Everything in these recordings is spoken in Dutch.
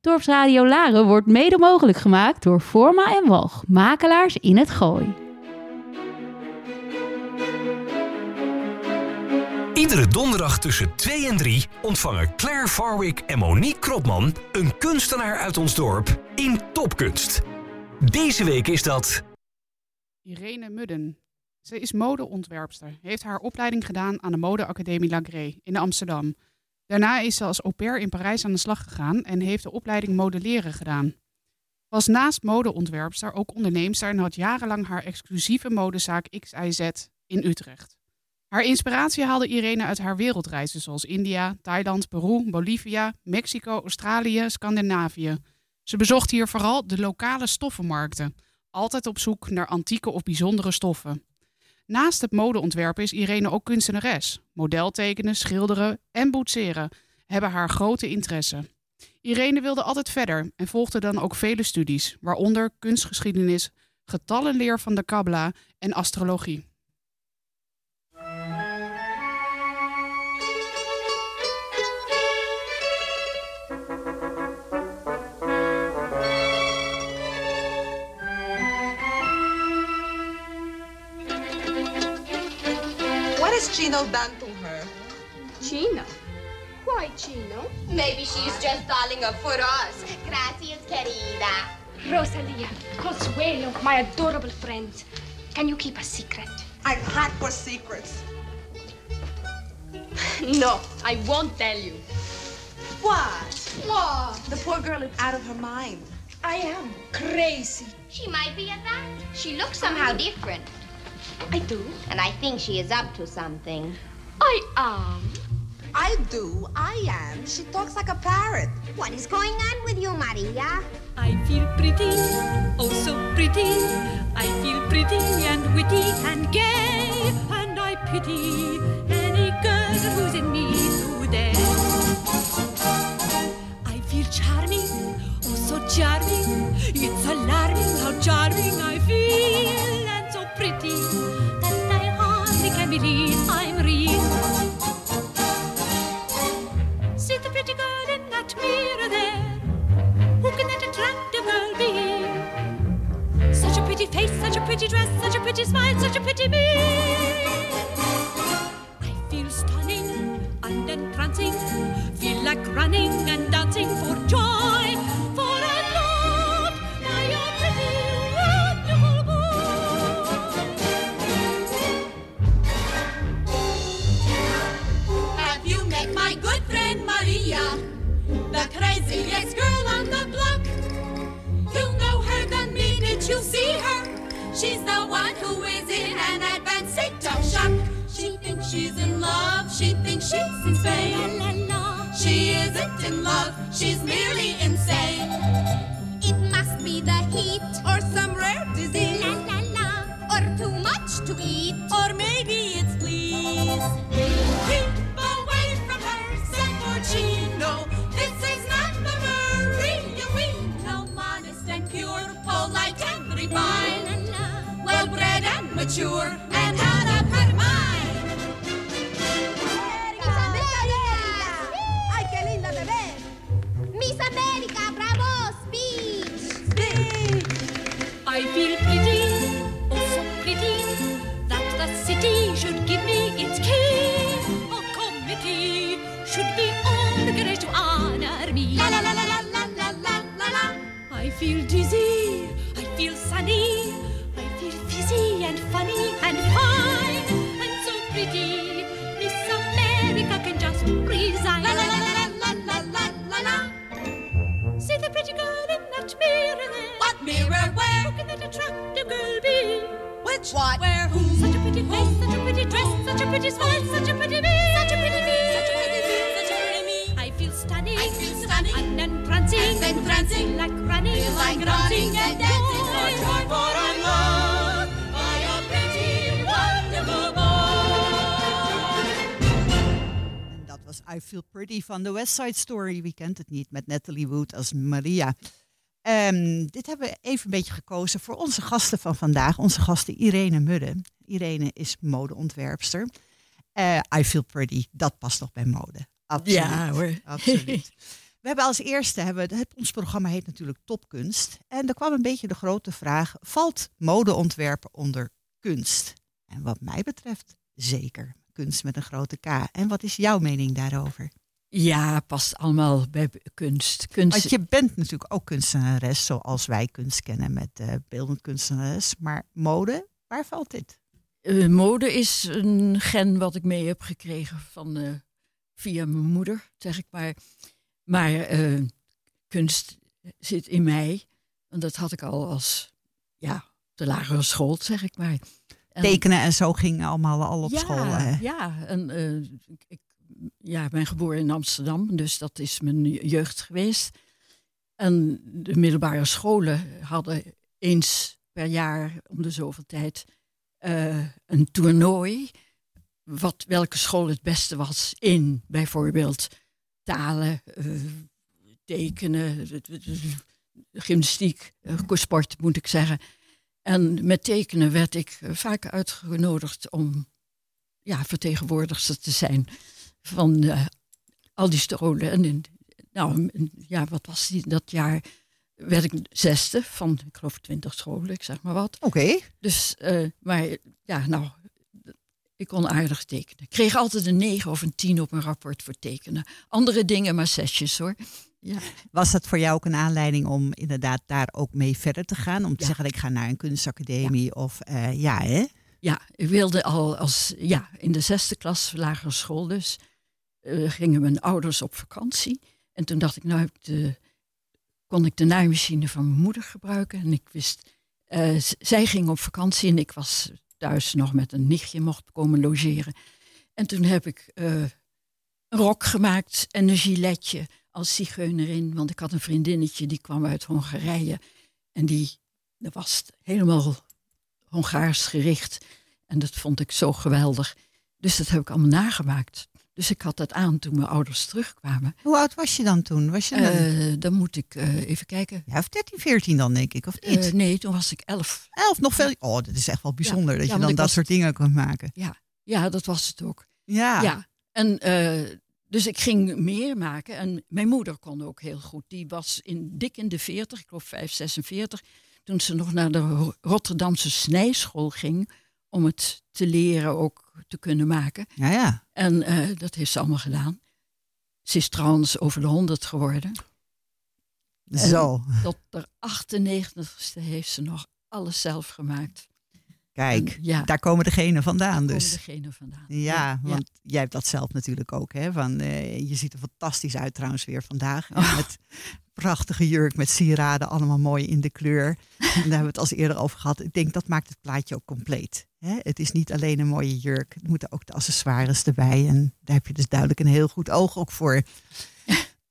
Dorpsradio Laren wordt mede mogelijk gemaakt door Forma en Walg, makelaars in het Gooi. Iedere donderdag tussen 2 en 3 ontvangen Claire Farwick en Monique Kropman een kunstenaar uit ons dorp in Topkunst. Deze week is dat Irene Mudden. Ze is modeontwerpster. Heeft haar opleiding gedaan aan de modeacademie Lagré in Amsterdam. Daarna is ze als au pair in Parijs aan de slag gegaan en heeft de opleiding modelleren gedaan. Was naast modeontwerpster ook onderneemster en had jarenlang haar exclusieve modezaak XIZ in Utrecht. Haar inspiratie haalde Irene uit haar wereldreizen zoals India, Thailand, Peru, Bolivia, Mexico, Australië, Scandinavië. Ze bezocht hier vooral de lokale stoffenmarkten, altijd op zoek naar antieke of bijzondere stoffen. Naast het modeontwerpen is Irene ook kunstenares. Modeltekenen, schilderen en boetseren hebben haar grote interesse. Irene wilde altijd verder en volgde dan ook vele studies, waaronder kunstgeschiedenis, getallenleer van de Kabbala en astrologie. Chino done to her? Chino? Why Chino? Maybe she's just darling up for us. Gracias, querida. Rosalia, Consuelo, my adorable friends. Can you keep a secret? I'm hot for secrets. No, I won't tell you. What? What? The poor girl is out of her mind. I am crazy. She might be at that. She looks somehow different. I do. And I think she is up to something. I am. I do. I am. She talks like a parrot. What is going on with you, Maria? I feel pretty, oh so pretty. I feel pretty and witty and gay, and I pity any girl who's in me today. I feel charming, oh so charming. It's alarming how charming I feel, pretty dress, such a pretty smile, such a pretty me. I feel stunning and entrancing, feel like running and dancing for joy. For I love my pretty, wonderful boy. Have you met my good friend Maria? The craziest girl on the block. You'll know her the minute you see her. She's the one who is in an advanced state of shock. She thinks she's in love, she thinks she's in Spain. She isn't in love, she's merely insane. It must be the heat. Or some rare disease. La la la. Or too much to eat. Or maybe it's fleas. Keep away from her, Samborgino. This mature, Which what? Where? Who? Such a pretty face, such a pretty dress, such a pretty smile, such a pretty me, such a pretty me, Such a pretty me, such a pretty me. I feel stunning, I feel stunning. and entrancing, And entrancing. like running, Feel like running and dancing for joy, for I'm loved by a pretty, wonderful boy. En dat was I Feel Pretty van de West Side Story. Wie kent het niet? Met Natalie Wood als Maria. Ehm, dit hebben we even een beetje gekozen voor onze gasten van vandaag. Onze gasten Irene Mudde. Irene is modeontwerpster. Eh, I Feel Pretty, dat past nog bij mode. Absoluut. Ja, hoor. Absoluut. We hebben als eerste, hebben, het, ons programma heet natuurlijk Topkunst. En er kwam een beetje de grote vraag, valt modeontwerpen onder kunst? En wat mij betreft, zeker. Kunst met een grote K. En wat is jouw mening daarover? Ja, past allemaal bij kunst. kunst Want je bent natuurlijk ook kunstenares, zoals wij kunst kennen met eh beeldend kunstenares. Maar mode, waar valt dit? Eh, mode is een gen wat ik mee heb gekregen van, eh, via mijn moeder, zeg ik maar. Maar kunst zit in mij. En dat had ik al als ja, de lagere school, zeg ik maar. En- Tekenen en zo ging allemaal al op ja, school. Hè? Ja, en, eh, ik, ik ja, ben geboren in Amsterdam, dus dat is mijn jeugd geweest. En de middelbare scholen hadden eens per jaar, om de zoveel tijd, eh, een toernooi. Wat, welke school het beste was in bijvoorbeeld talen, eh, tekenen, gymnastiek, eh, sport moet ik zeggen. En met tekenen werd ik vaak uitgenodigd om ja, vertegenwoordigster te zijn van eh, al die scholen. En in, nou, ja, wat was die, dat jaar? Werd ik zesde van, ik geloof, twintig scholen, ik zeg maar wat. Oké. Dus, eh, maar ja, nou, ik kon aardig tekenen. Ik kreeg altijd een negen of een tien op een rapport voor tekenen. Andere dingen, maar zesjes hoor. Ja. Was dat voor jou ook een aanleiding om inderdaad daar ook mee verder te gaan? Om te Ja. zeggen, ik ga naar een kunstacademie of eh, ja, hè? Ja, ik wilde al als, ja, in de zesde klas, lagere school dus, eh, gingen mijn ouders op vakantie. En toen dacht ik, nou ik kon ik de naaimachine van mijn moeder gebruiken. En ik wist, eh, zij ging op vakantie en ik was thuis nog met een nichtje, mocht komen logeren. En toen heb ik eh, een rok gemaakt en een giletje als zigeunerin. Want ik had een vriendinnetje die kwam uit Hongarije. En die was helemaal Hongaars gericht. En dat vond ik zo geweldig. Dus dat heb ik allemaal nagemaakt. Dus ik had dat aan toen mijn ouders terugkwamen. Hoe oud was je dan toen? Was je dan, Eh, dan moet ik eh, even kijken. ja, of 13, 14 dan, denk ik, of niet? Eh, nee, toen was ik elf. Elf, nog veel. Oh, dat is echt wel bijzonder Ja, dat ja, je dan dat was- soort dingen kunt maken. Ja, ja dat was het ook. Ja. Ja, en dus ik ging meer maken. En mijn moeder kon ook heel goed. Die was in, dik in de 40, ik geloof 5, 46, toen ze nog naar de Ro- Rotterdamse snijschool ging om het te leren ook te kunnen maken. Ja, ja. En eh, dat heeft ze allemaal gedaan. Ze is trouwens over de 100 geworden. En Zo, Tot de 98ste heeft ze nog alles zelf gemaakt. Kijk. Ja, Daar komen degenen vandaan daar dus. komen degene vandaan. Ja, want jij hebt dat zelf natuurlijk ook. Hè? Van, eh, je ziet er fantastisch uit trouwens weer vandaag. Oh. Met prachtige jurk, met sieraden, allemaal mooi in de kleur. En daar hebben we het als eerder over gehad. Ik denk dat maakt het plaatje ook compleet. Hè? Het is niet alleen een mooie jurk. Er moeten ook de accessoires erbij. En daar heb je dus duidelijk een heel goed oog ook voor.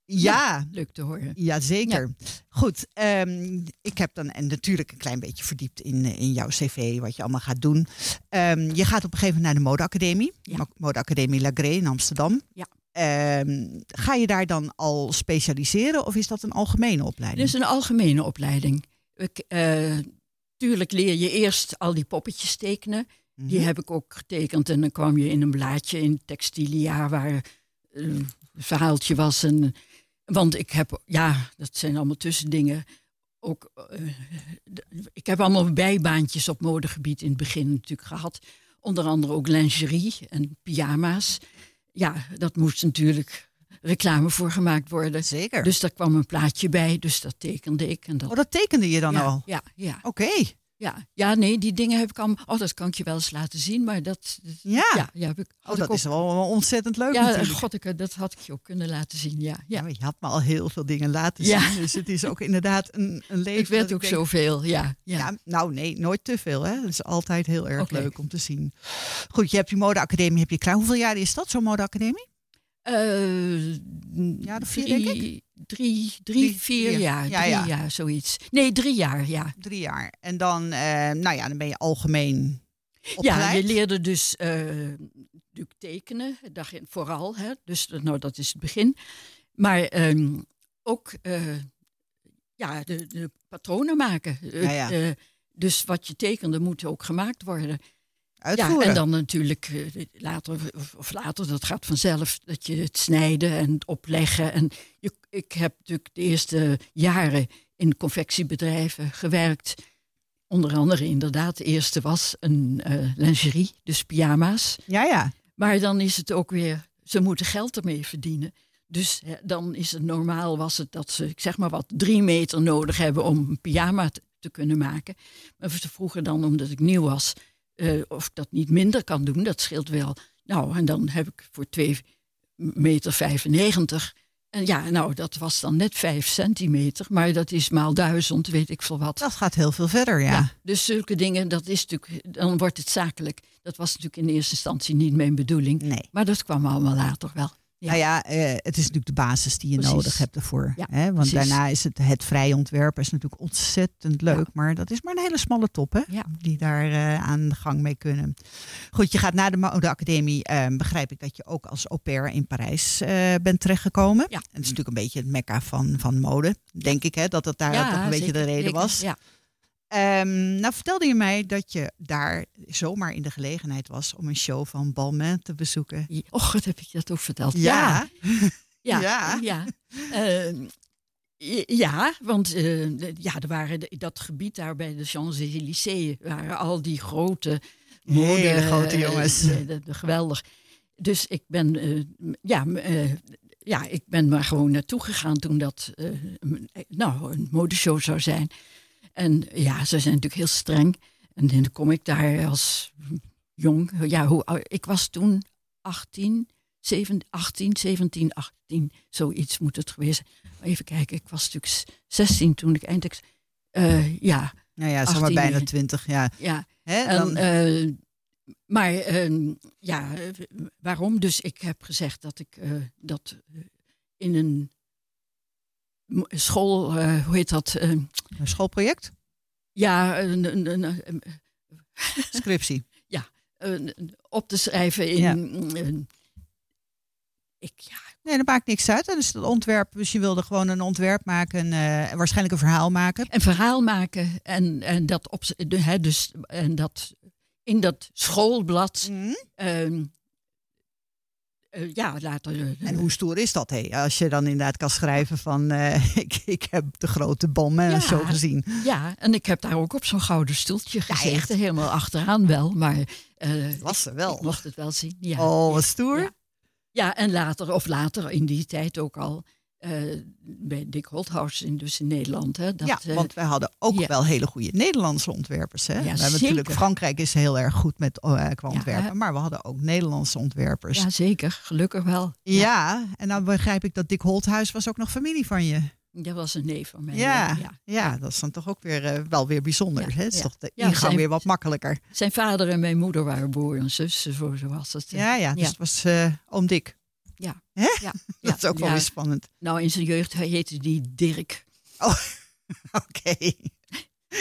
Ja, Leuk te horen. ja, zeker. Goed, ehm, ik heb dan en natuurlijk een klein beetje verdiept in, eh, in jouw cv, wat je allemaal gaat doen. Ehm, je gaat op een gegeven moment naar de modeacademie, Ja. Mo- modeacademie Lagré in Amsterdam. Ja. Ehm, ga je daar dan al specialiseren of is dat een algemene opleiding? is een algemene opleiding. Ik, eh, tuurlijk leer je eerst al die poppetjes tekenen. Die Mhm. heb ik ook getekend. En dan kwam je in een blaadje in Textilia waar eh, een verhaaltje was. En, want ik heb, ja, dat zijn allemaal tussendingen. Ook, eh, ik heb allemaal bijbaantjes op modegebied in het begin natuurlijk gehad. Onder andere ook lingerie en pyjama's. Ja, dat moest natuurlijk reclame voor gemaakt worden. Zeker. Dus daar kwam een plaatje bij, dus dat tekende ik. En dat, oh, dat tekende je dan ja, al? Ja, ja, Oké. Ja, ja, nee, die dingen heb ik allemaal. Oh, dat kan ik je wel eens laten zien, maar dat. dat- Ja. ja, ja heb ik, Oh, ik dat ook- is wel ontzettend leuk Ja, natuurlijk. god, ik, dat had ik je ook kunnen laten zien. Ja, Ja, je had me al heel veel dingen laten Ja. zien. Dus het is ook inderdaad een, een leven. Ik werd ook denk, zoveel, ja. ja. Ja. nou nee, nooit te veel. Hè? Dat is altijd heel erg leuk om te zien. Goed, je hebt je modeacademie heb je klaar. Hoeveel jaar is dat, zo'n modeacademie? Eh, Ja, de vier, drie, denk Drie, drie, Drie, vier vier. jaar. Ja, drie ja. jaar, zoiets. Nee, drie jaar, ja. Drie jaar. En dan, eh, nou ja, dan ben je algemeen Ja, je leerde dus natuurlijk tekenen, vooral. Hè? Dus dat- nou, dat is het begin. Maar ehm, ook ja, de, de patronen maken. Ja, ja. Dus wat je tekende moet ook gemaakt worden. Uitvoeren. Ja, en dan natuurlijk eh, later, of, later, dat gaat vanzelf, dat je het snijden en het opleggen. En je, ik heb natuurlijk de eerste jaren in confectiebedrijven gewerkt. Onder andere inderdaad, de eerste was een eh, lingerie, dus pyjama's. Ja, ja. Maar dan is het ook weer, ze moeten geld ermee verdienen. Dus hè, dan is het normaal, was het dat ze, ik zeg maar wat, drie meter nodig hebben om een pyjama te, te kunnen maken. Maar ze vroegen dan, omdat ik nieuw was, eh, of ik dat niet minder kan doen. Dat scheelt wel. Nou, en dan heb ik voor 2 meter 95. En ja, nou, dat was dan net 5 centimeter. Maar dat is maal duizend, weet ik veel wat. Dat gaat heel veel verder, ja. dus zulke dingen, dat is natuurlijk, dan wordt het zakelijk. Dat was natuurlijk in eerste instantie niet mijn bedoeling. Nee. Maar dat kwam allemaal later wel. Ja. Nou ja, eh, het is natuurlijk de basis die je Precies. nodig hebt ervoor. Ja, hè? Want precies. daarna is het, het vrij ontwerpen is natuurlijk ontzettend leuk. Maar dat is maar een hele smalle top, hè? Die daar eh, aan de gang mee kunnen. Goed, je gaat na de modeacademie, eh, begrijp ik dat je ook als au pair in Parijs eh, bent terechtgekomen. Ja. En het is natuurlijk een beetje het mekka van, van mode, denk ik, hè? Dat het daar toch een beetje zeker, de reden zeker, was. Ja. Ehm, nou vertelde je mij dat je daar zomaar in de gelegenheid was om een show van Balmain te bezoeken. Och, wat heb ik je dat ook verteld? Ja. Ja, Ja. ja. Ehm, ja, ja, want eh, ja, er waren de- dat gebied daar bij de Champs-Élysées waren al die grote mode, Hele grote eh, jongens. eh, de- de- geweldig. Dus ik ben, ja, ja, ik ben maar gewoon naartoe gegaan toen dat nou, een modeshow zou zijn. En ja, ze zijn natuurlijk heel streng. En dan kom ik daar als jong. Ja, hoe, ik was toen 18, 17, 18, 17, 18. Zoiets moet het geweest zijn. Even kijken, ik was natuurlijk 16 toen ik eindelijk... eh ja, Nou ja, zomaar 18, bijna eh, 20, ja. ja. Hè, En, dan- eh, maar ehm, ja, eh, waarom? Dus ik heb gezegd dat ik dat in een school, eh, hoe heet dat? eh, Een schoolproject? ja, een, een, Scriptie. ja, op te schrijven in. Ja. ik, ja, Nee, dat maakt niks uit. Is het ontwerp, dus je wilde gewoon een ontwerp maken, eh, en waarschijnlijk een verhaal maken. een verhaal maken en, en dat op, de- hè, dus, en dat in dat schoolblad. ehm, eh, ja, later. En hoe stoer is dat, hé? Als je dan inderdaad kan schrijven van, eh, ik, ik heb de grote Ja. show gezien. Ja, en ik heb daar ook op zo'n gouden stoeltje gezeten. echt? helemaal achteraan wel, maar eh, Was er ik wel. mocht het wel zien. Ja. Oh, wat stoer. Ja, en later, of later in die tijd ook al, eh, bij Dick Holthaus in, dus in Nederland. Hè, dat, ja, eh, want wij hadden ook ja. wel hele goede Nederlandse ontwerpers. Hè? we hebben zeker. natuurlijk, Frankrijk is heel erg goed met eh, qua Ja, ontwerpen, maar we hadden ook Nederlandse ontwerpers. ja, zeker. Gelukkig wel. Ja, en dan begrijp ik dat Dick Holthuis was ook nog familie van je. Dat was een neef van mij. Ja, ja. ja. ja. dat is dan toch ook weer wel weer bijzonder. Ja, hè? Het is ja. toch de Ja, ingang zijn- weer wat makkelijker. Zijn vader en mijn moeder waren broer en zus, zo zo was het. Ja, ja, dus ja. het was oom Dick. Ja. Hè? Ja, Dat is ook wel ja. weer spannend. Nou, in zijn jeugd heette die Dirk. Oké.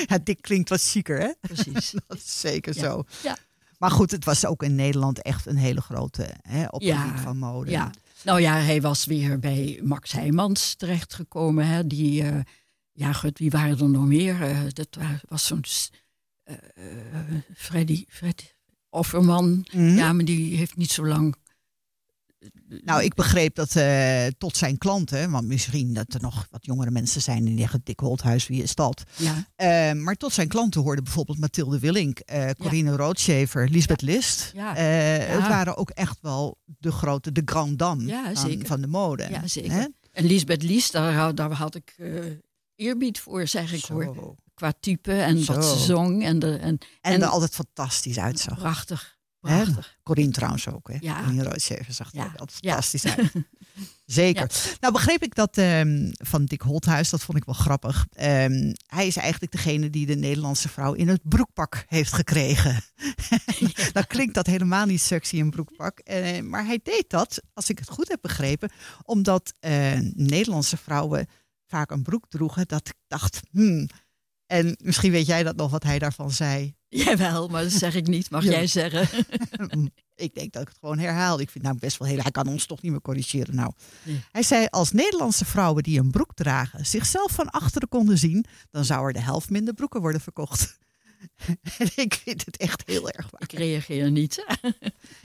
Ja, Dick klinkt wat chiquer, hè? Precies. Dat is zeker Ja. zo. Ja. Maar goed, het was ook in Nederland echt een hele grote hè, op het Ja, gebied van mode. Ja, nou ja, hij was weer bij Max Heijmans terechtgekomen. Hè, die, eh, ja, goed, wie waren er nog meer? Eh, dat wa- was zo'n eh, Freddy, Fred Offerman. Mhm. Ja, maar die heeft niet zo lang. Nou, ik begreep dat eh, tot zijn klanten, want misschien dat er nog wat jongere mensen zijn die zeggen, Dick Holthuis, wie is dat? Ja, Eh, maar tot zijn klanten hoorden bijvoorbeeld Mathilde Willink, eh Corine Roodschever, Lisbeth List. Ja. Ja. Het waren ook echt wel de grote, de grand dame Ja, van, de mode. ja zeker. Hè? En Lisbeth Lies, daar, had- daar had ik eerbied voor, zeg ik hoor. Qua type en wat ze zong. En, de, en, En, En- er altijd fantastisch uitzag. prachtig. Prachtig. Corine trouwens ook. Hè? Ja. Corine Roodschever zag Ja. Ja. fantastisch uit. Zeker. Nou begreep ik dat ehm, van Dick Holthuis, dat vond ik wel grappig. Ehm, hij is eigenlijk degene die de Nederlandse vrouw in het broekpak heeft gekregen. Dan klinkt dat helemaal niet sexy, een broekpak. Eh, maar hij deed dat, als ik het goed heb begrepen, omdat eh, Nederlandse vrouwen vaak een broek droegen. Dat ik dacht, hmm. En misschien weet jij dat nog, wat hij daarvan zei. Jawel, maar dat zeg ik niet. Mag Ja. jij zeggen? ik denk dat ik het gewoon herhaal. Ik vind nou best wel heel. Hij kan ons toch niet meer corrigeren. Nou, Nee. hij zei: als Nederlandse vrouwen die een broek dragen zichzelf van achteren konden zien, dan zou er de helft minder broeken worden verkocht. En ik vind het echt heel erg waar. Ik reageer niet.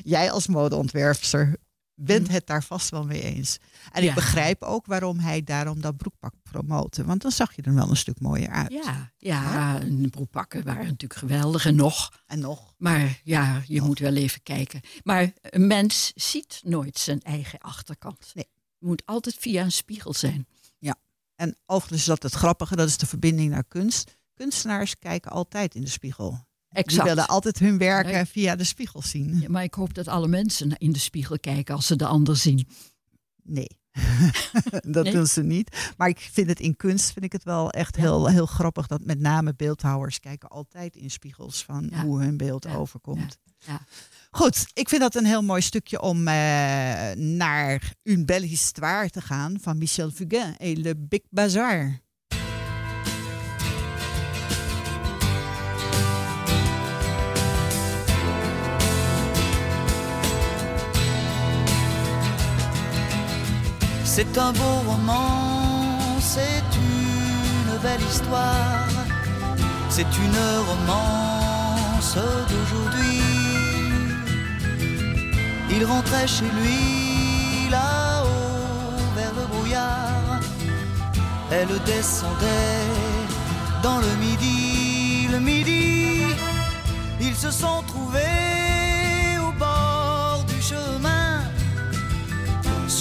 Jij als modeontwerpster bent het daar vast wel mee eens. En Ja. ik begrijp ook waarom hij daarom dat broekpak promoten. Want dan zag je er wel een stuk mooier uit. Ja, ja de broekpakken waren natuurlijk geweldig en nog. En nog. Maar ja, je moet wel even kijken. Maar een mens ziet nooit zijn eigen achterkant. Nee. Het moet altijd via een spiegel zijn. Ja. En overigens is dat het grappige, dat is de verbinding naar kunst. Kunstenaars kijken altijd in de spiegel. Die Exact. willen altijd hun werken Nee. via de spiegel zien. Ja, maar ik hoop dat alle mensen in de spiegel kijken als ze de ander zien. Nee, dat Nee? doen ze niet. Maar ik vind het in kunst vind ik het wel echt heel, heel grappig dat met name beeldhouwers kijken altijd in spiegels van Ja. hoe hun beeld overkomt. Ja. Goed, ik vind dat een heel mooi stukje om eh, naar Une belle histoire te gaan van Michel Fugain et le Big Bazaar. C'est un beau roman, c'est une belle histoire, c'est une romance d'aujourd'hui. Il rentrait chez lui là-haut vers le brouillard, elle descendait dans le midi, le midi, ils se sont trouvés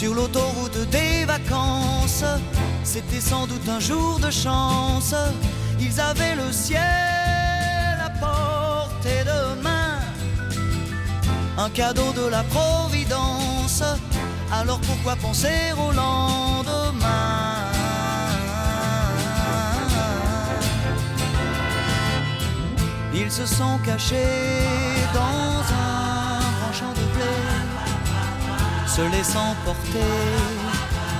sur l'autoroute des vacances. C'était sans doute un jour de chance. Ils avaient le ciel à portée de main, un cadeau de la Providence. Alors pourquoi penser au lendemain? Ils se sont cachés se laissant porter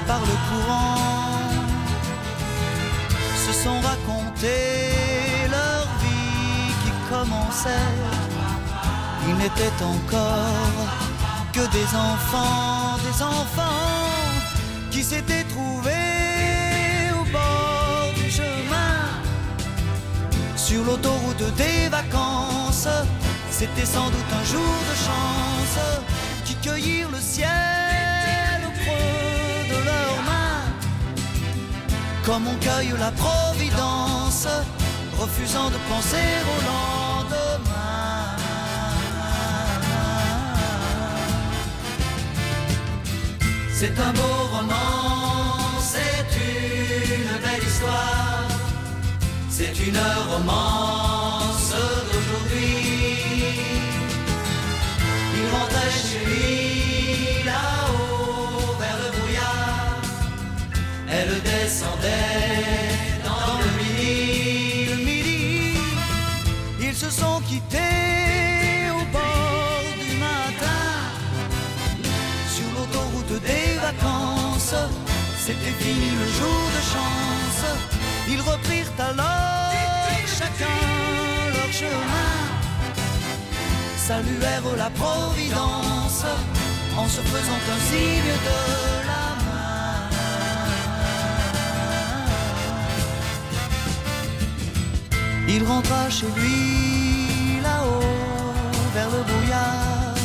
par le courant, se sont racontés leur vie qui commençait. Ils n'étaient encore que des enfants, des enfants qui s'étaient trouvés au bord du chemin, sur l'autoroute des vacances. C'était sans doute un jour de chance qui cueillirent le ciel au creux de leurs mains, comme on cueille la providence, refusant de penser au lendemain. C'est un beau roman, c'est une belle histoire, c'est une romance d'aujourd'hui. Il rentrait chez lui là-haut vers le brouillard. Elle descendait dans le midi. Ils se sont quittés au bord du matin sur l'autoroute des vacances. C'était fini le jour de chance. Ils reprirent alors chacun leur chemin saluèrent la Providence en se faisant un signe de la main. Il rentra chez lui là-haut vers le brouillard.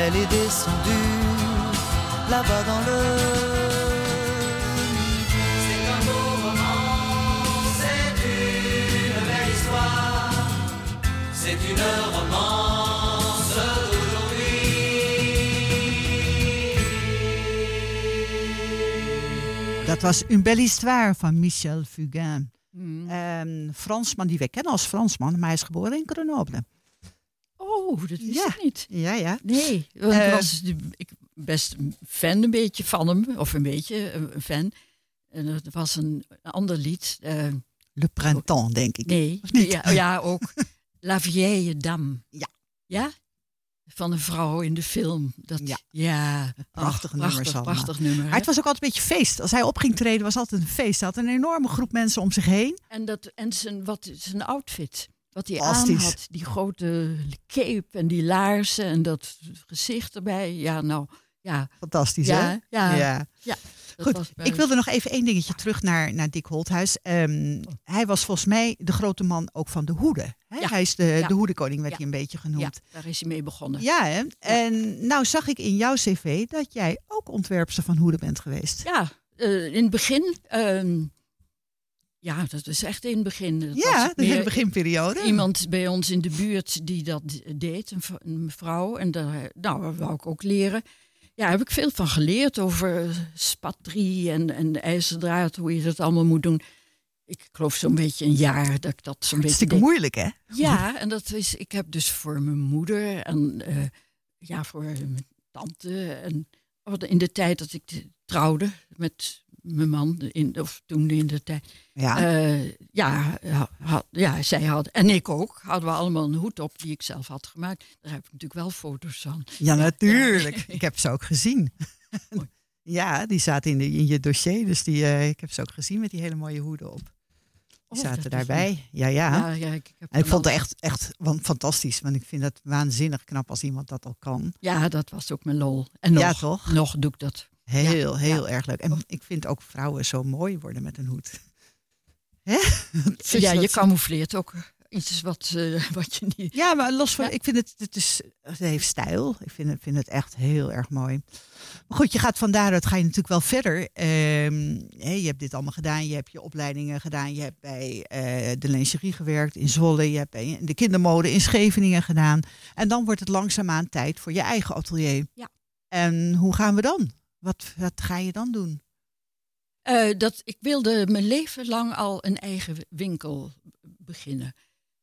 Elle est descendue là-bas dans le. C'est un beau roman, c'est une belle histoire. C'est une romance Dat was Une belle histoire van Michel Fugain. Mm. Een Fransman die we kennen als Fransman, maar hij is geboren in Grenoble. Oh, dat wist Ja. ik niet. Ja, ja. Nee, want Eh. ik was ik best een fan een beetje van hem. Of een beetje een fan. En er was een ander lied. eh, Le Printemps, denk ik. nee? Ja, ja, ook. La Vieille Dame. Ja. Ja? Van een vrouw in de film. Dat, Ja. prachtig, nummer. Maar het was ook altijd een beetje feest. Als hij op ging treden was altijd een feest. Hij had een enorme groep mensen om zich heen. En, dat, en zijn, wat, zijn outfit. Wat hij aan had. Die grote cape en die laarzen en dat gezicht erbij. Ja, nou, ja. Fantastisch, Ja, hè? ja. ja. Ja, Goed, ik wilde nog even één dingetje terug naar, naar Dick Holthuis. Ehm, hij was volgens mij de grote man ook van de hoeden. Hè? Ja. Hij is de, Ja. de hoedenkoning, werd hij een beetje Ja, genoemd. daar is hij mee begonnen. Ja, hè? En nou zag ik in jouw cv dat jij ook ontwerpster van hoeden bent geweest. Ja, eh, in het begin. ehm, ja, dat is echt in het begin. Dat Ja, de beginperiode. Iemand bij ons in de buurt die dat deed, een, een vrouw. En daar nou, dat wou ik ook leren. Ja, daar heb ik veel van geleerd over spatrie en, en ijzerdraad, hoe je dat allemaal moet doen. Ik geloof zo'n beetje een jaar dat ik dat zo'n beetje Hartstikke moeilijk, hè? Ja, en dat is, ik heb dus voor mijn moeder en eh, ja, voor mijn tante. En in de tijd dat ik trouwde met mijn man, in, of toen in de tijd. Ja. Eh, ja, had, ja, zij had, en ik ook, hadden we allemaal een hoed op die ik zelf had gemaakt. Daar heb ik natuurlijk wel foto's van. Ja, natuurlijk. Ik heb ze ook gezien. Ja, die zaten in, de, in je dossier. Dus die, eh, ik heb ze ook gezien met die hele mooie hoeden op. Die Oh, zaten daarbij. Ja, ja. Ja, ja, ik, ik heb en ik dan vond het echt, echt want fantastisch. Want ik vind het waanzinnig knap als iemand dat al kan. Ja, dat was ook mijn lol. En nog, Ja, toch? nog doe ik dat. Heel, heel erg leuk. En ik vind ook vrouwen zo mooi worden met een hoed. Hè? Ja, je camoufleert ook iets wat, eh, wat je niet... Ja, maar los van, ik vind het, het, is, het heeft stijl. Ik vind het, vind het echt heel erg mooi. Maar goed, je gaat van daaruit ga je natuurlijk wel verder. Hè, je hebt dit allemaal gedaan. Je hebt je opleidingen gedaan. Je hebt bij eh, de lingerie gewerkt in Zwolle. Je hebt bij de kindermode in Scheveningen gedaan. En dan wordt het langzaamaan tijd voor je eigen atelier. Ja. En hoe gaan we dan? Wat, wat ga je dan doen? Eh, dat, ik wilde mijn leven lang al een eigen winkel beginnen.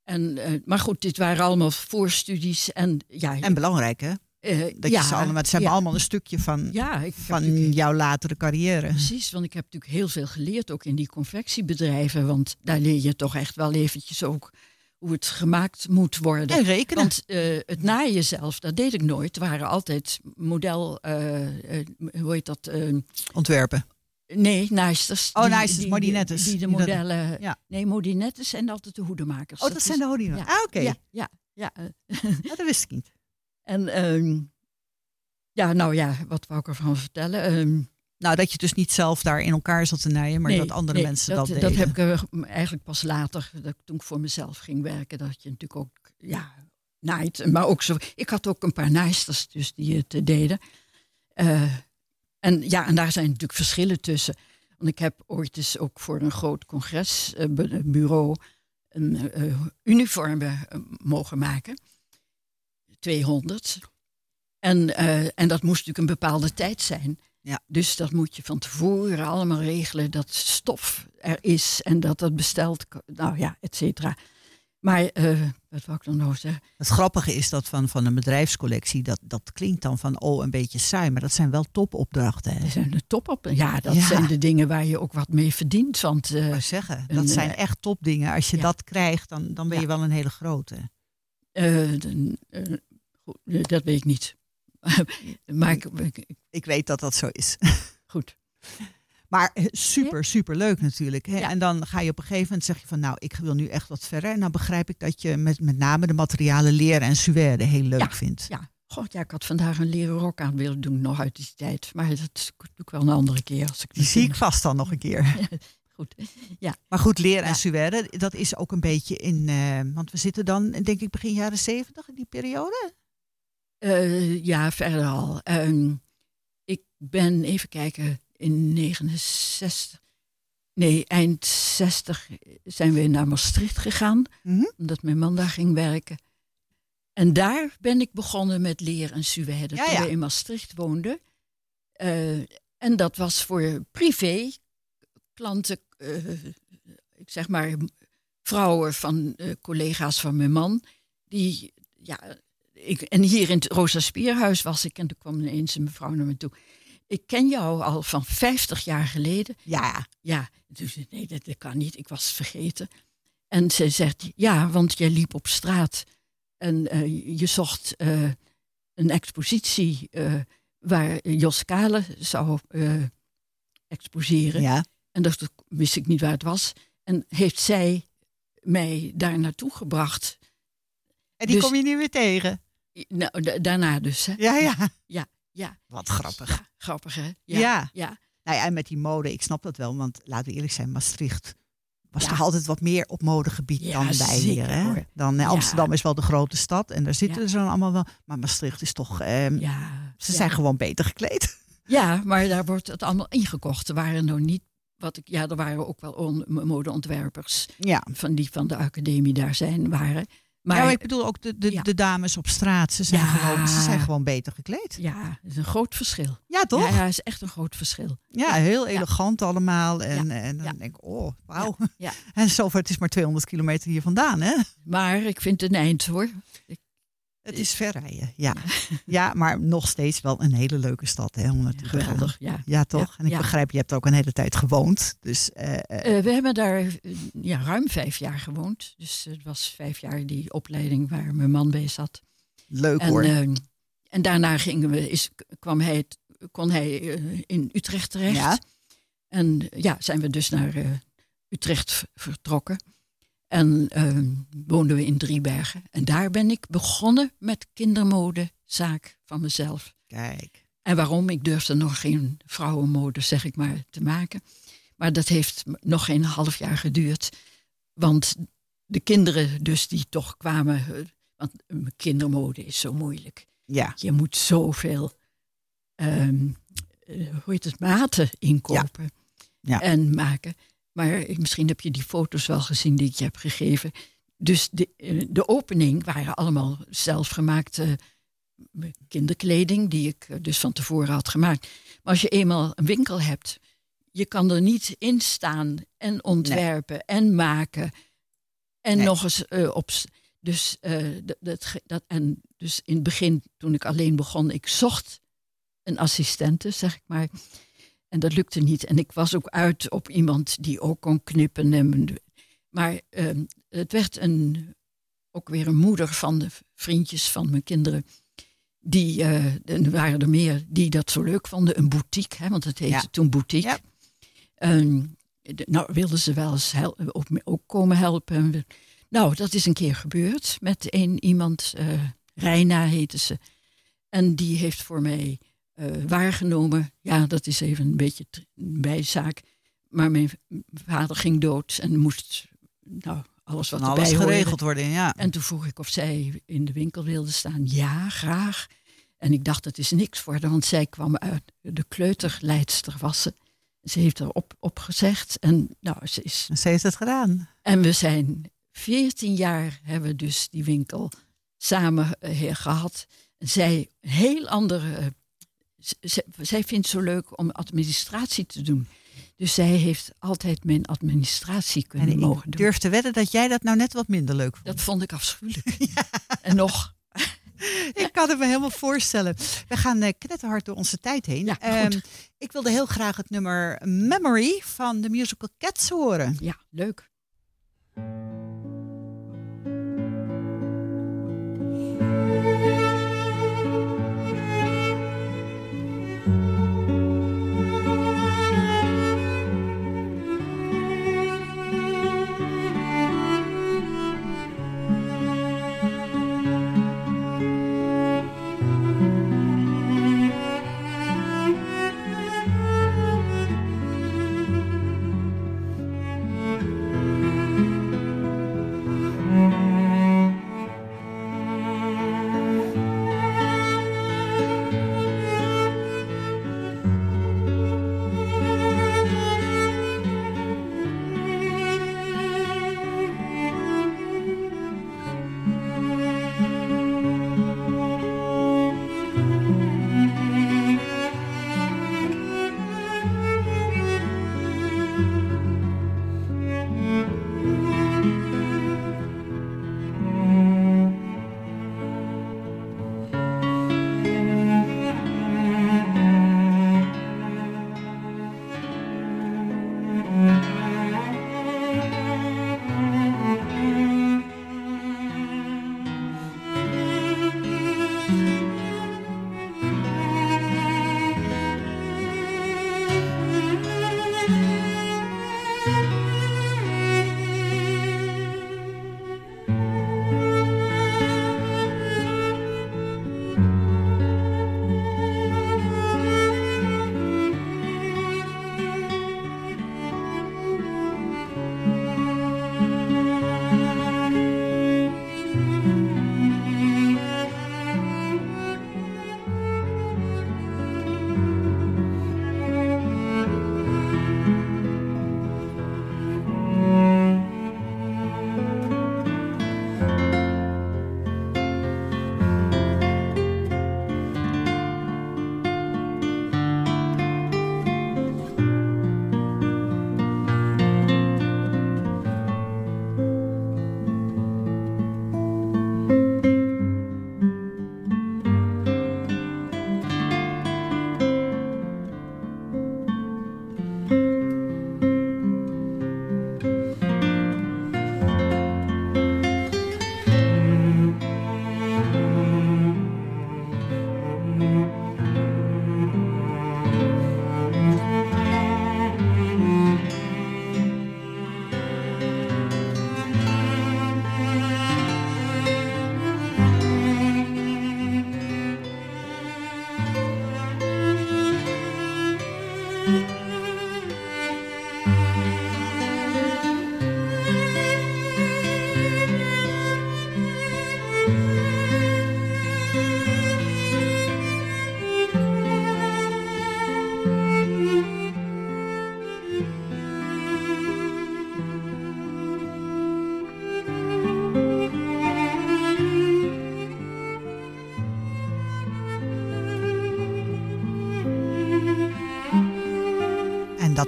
En, eh, maar goed, dit waren allemaal voorstudies. En, ja, En belangrijk, hè? eh, Dat ja, je ze allemaal, het zijn ja. allemaal een stukje van, Ja, van jouw latere carrière. Precies, want ik heb natuurlijk heel veel geleerd ook in die confectiebedrijven. Want daar leer je toch echt wel eventjes ook hoe het gemaakt moet worden. En rekenen. Want eh, het naaien zelf, dat deed ik nooit. Het waren altijd model, eh, eh, hoe heet dat? Ontwerpen. nee, naaisters. Oh, naaisters, die- modinettes. Die, die de dat- modellen... ja. Nee, modinettes zijn altijd de hoedemakers. Oh, dat zijn is- de hoedemakers. Ja, Ah, oké. Ja, ja, ja. Ja, dat wist ik niet. En ehm, ja, nou ja, wat wou ik ervan vertellen? Ehm, Nou, dat je dus niet zelf daar in elkaar zat te naaien, maar Nee, dat andere nee, mensen dat, dat, deden. dat heb ik eh, eigenlijk pas later, dat ik, toen ik voor mezelf ging werken, dat je natuurlijk ook ja, naait. Maar ook zo, ik had ook een paar naaisters dus die het eh, deden. Eh, en ja, en daar zijn natuurlijk verschillen tussen. Want ik heb ooit eens ook voor een groot congresbureau een eh, uniformen mogen maken. 200. En, en dat moest natuurlijk een bepaalde tijd zijn. Ja. Dus dat moet je van tevoren allemaal regelen. Dat stof er is en dat dat besteld. Nou ja, et cetera. Maar eh, wat wou ik dan nou zeggen? Het grappige is dat van, van een bedrijfscollectie, dat, dat klinkt dan van oh een beetje saai, maar dat zijn wel topopdrachten. Hè? Dat zijn de top op. Ja, dat Ja. zijn de dingen waar je ook wat mee verdient. Want wou zeggen, dat een, zijn eh, echt topdingen. Als je ja. dat krijgt, dan, dan ben je Ja. wel een hele grote. goed, dat weet ik niet. maar ik, ik- weet dat dat zo is. goed. Maar eh, super, super leuk natuurlijk. Hè? Ja. En dan ga je op een gegeven moment zeg je van nou, ik wil nu echt wat verder. En dan begrijp ik dat je met, met name de materialen leren en suède heel leuk Ja, vindt. Ja, god, ja, ik had vandaag een leren rok aan willen doen, nog uit die tijd. Maar dat doe ik wel een andere keer. Als ik Die zie ik vast dan nog een keer. Goed, ja. Maar goed, leren en suède, dat is ook een beetje in... eh, want we zitten dan, denk ik, begin jaren zeventig in die periode. Eh, ja, verder al. Ehm, ik ben, even kijken, in 69... Nee, eind 60 zijn we naar Maastricht gegaan. Mhm. Omdat mijn man daar ging werken. En daar ben ik begonnen met leren en suède. Ja, toen ja. we in Maastricht woonden. Eh, en dat was voor privé klanten, eh, ik zeg maar vrouwen van collega's van mijn man. Die, ja, ik, en hier in het Rosa Spierhuis was ik en toen kwam ineens een mevrouw naar me toe. Ik ken jou al van 50 jaar geleden. Ja. Ja, dus nee, dat, dat kan niet. Ik was het vergeten. En ze zegt, ja, want jij liep op straat en eh, je zocht eh, een expositie eh, waar Jos Kale zou exposeren. Ja. En dat wist ik niet waar het was. En heeft zij mij daar naartoe gebracht. En die Dus- kom je nu weer tegen. Nou, da- daarna dus. Hè? Ja, ja. Ja, ja. Wat grappig. Ja, grappig hè? Ja. ja. Nou ja, en met die mode, ik snap dat wel, want laten we eerlijk zijn, Maastricht was Ja. toch altijd wat meer op modegebied Ja, dan wij zeker, hier. Hè? hoor. Dan, eh. Amsterdam is wel de grote stad en daar zitten ze dan allemaal wel. Maar Maastricht is toch, ehm, ze zijn gewoon beter gekleed. Ja, maar daar wordt het allemaal ingekocht. Er waren nog niet, wat ik, ja, er waren ook wel on- modeontwerpers Ja. van die van de academie daar zijn, waren. Maar ja, maar ik bedoel ook de, de, Ja. de dames op straat, ze zijn, Ja. gewoon, ze zijn gewoon beter gekleed. ja, het is een groot verschil. Ja, toch? Ja, Ja, ja, het is echt een groot verschil. heel elegant allemaal. En, en dan Ja. denk ik, oh, wauw. Ja. En zover, het is maar 200 kilometer hier vandaan, hè? Maar ik vind het een eind hoor. Het is ver rijden, ja. Ja, maar nog steeds wel een hele leuke stad, hè, om naartoe gaan. Geweldig, ja. Ja, toch? Ja, en ik ja. begrijp, je hebt ook een hele tijd gewoond. Dus eh, eh, Eh, we hebben daar ja, ruim vijf jaar gewoond. Dus het was vijf jaar die opleiding waar mijn man bij zat. leuk En, hoor. eh, en daarna gingen we, is, kwam hij, kon hij in Utrecht terecht. Ja. En ja, zijn we dus naar Utrecht vertrokken. En eh, woonden we in Driebergen. En daar ben ik begonnen met kindermodezaak van mezelf. Kijk. En waarom? Ik durfde nog geen vrouwenmode, zeg ik maar, te maken. Maar dat heeft nog geen half jaar geduurd. Want de kinderen dus die toch kwamen... eh, Want kindermode is zo moeilijk. Ja. Je moet zoveel, ehm, eh, hoe heet het, maten inkopen Ja. en maken. Maar misschien heb je die foto's wel gezien die ik je heb gegeven. Dus de, eh, de opening waren allemaal zelfgemaakte eh, kinderkleding... die ik eh, dus van tevoren had gemaakt. Maar als je eenmaal een winkel hebt... je kan er niet in staan en ontwerpen en maken... en Nee. nog eens op... Dus, dat, dat, en dus in het begin, toen ik alleen begon... ik zocht een assistente, zeg ik maar... En dat lukte niet. En ik was ook uit op iemand die ook kon knippen. En, maar ehm, het werd een, ook weer een moeder van de vriendjes van mijn kinderen. Die, eh, er waren er meer die dat zo leuk vonden. Een boutique, hè, want het heette Ja. toen boutique. Ja. Ehm, de- nou, wilden ze wel eens hel- ook, ook komen helpen. Nou, dat is een keer gebeurd met een iemand. eh Reina heette ze. En die heeft voor mij eh, waargenomen. Ja, dat is even een beetje een bijzaak. Maar mijn vader ging dood en moest nou, alles wat alles geregeld worden, ja. En toen vroeg ik of zij in de winkel wilde staan. Ja, graag. En ik dacht, het is niks voor haar, want zij kwam uit de kleuterleidster was ze. Ze heeft erop op gezegd en nou, ze is... En ze heeft het gedaan. En we zijn 14 jaar hebben we dus die winkel samen eh, gehad. Zij een heel andere. Zij vindt het zo leuk om administratie te doen. Dus zij heeft altijd mijn administratie En kunnen ik mogen doen. durf te wedden dat jij dat nou net wat minder leuk vond. Dat vond ik afschuwelijk. En nog. Ik kan het me helemaal voorstellen. We gaan eh, knetterhard door onze tijd heen. Ja. Ehm, ik wilde heel graag het nummer Memory van de musical Cats horen. Ja, leuk.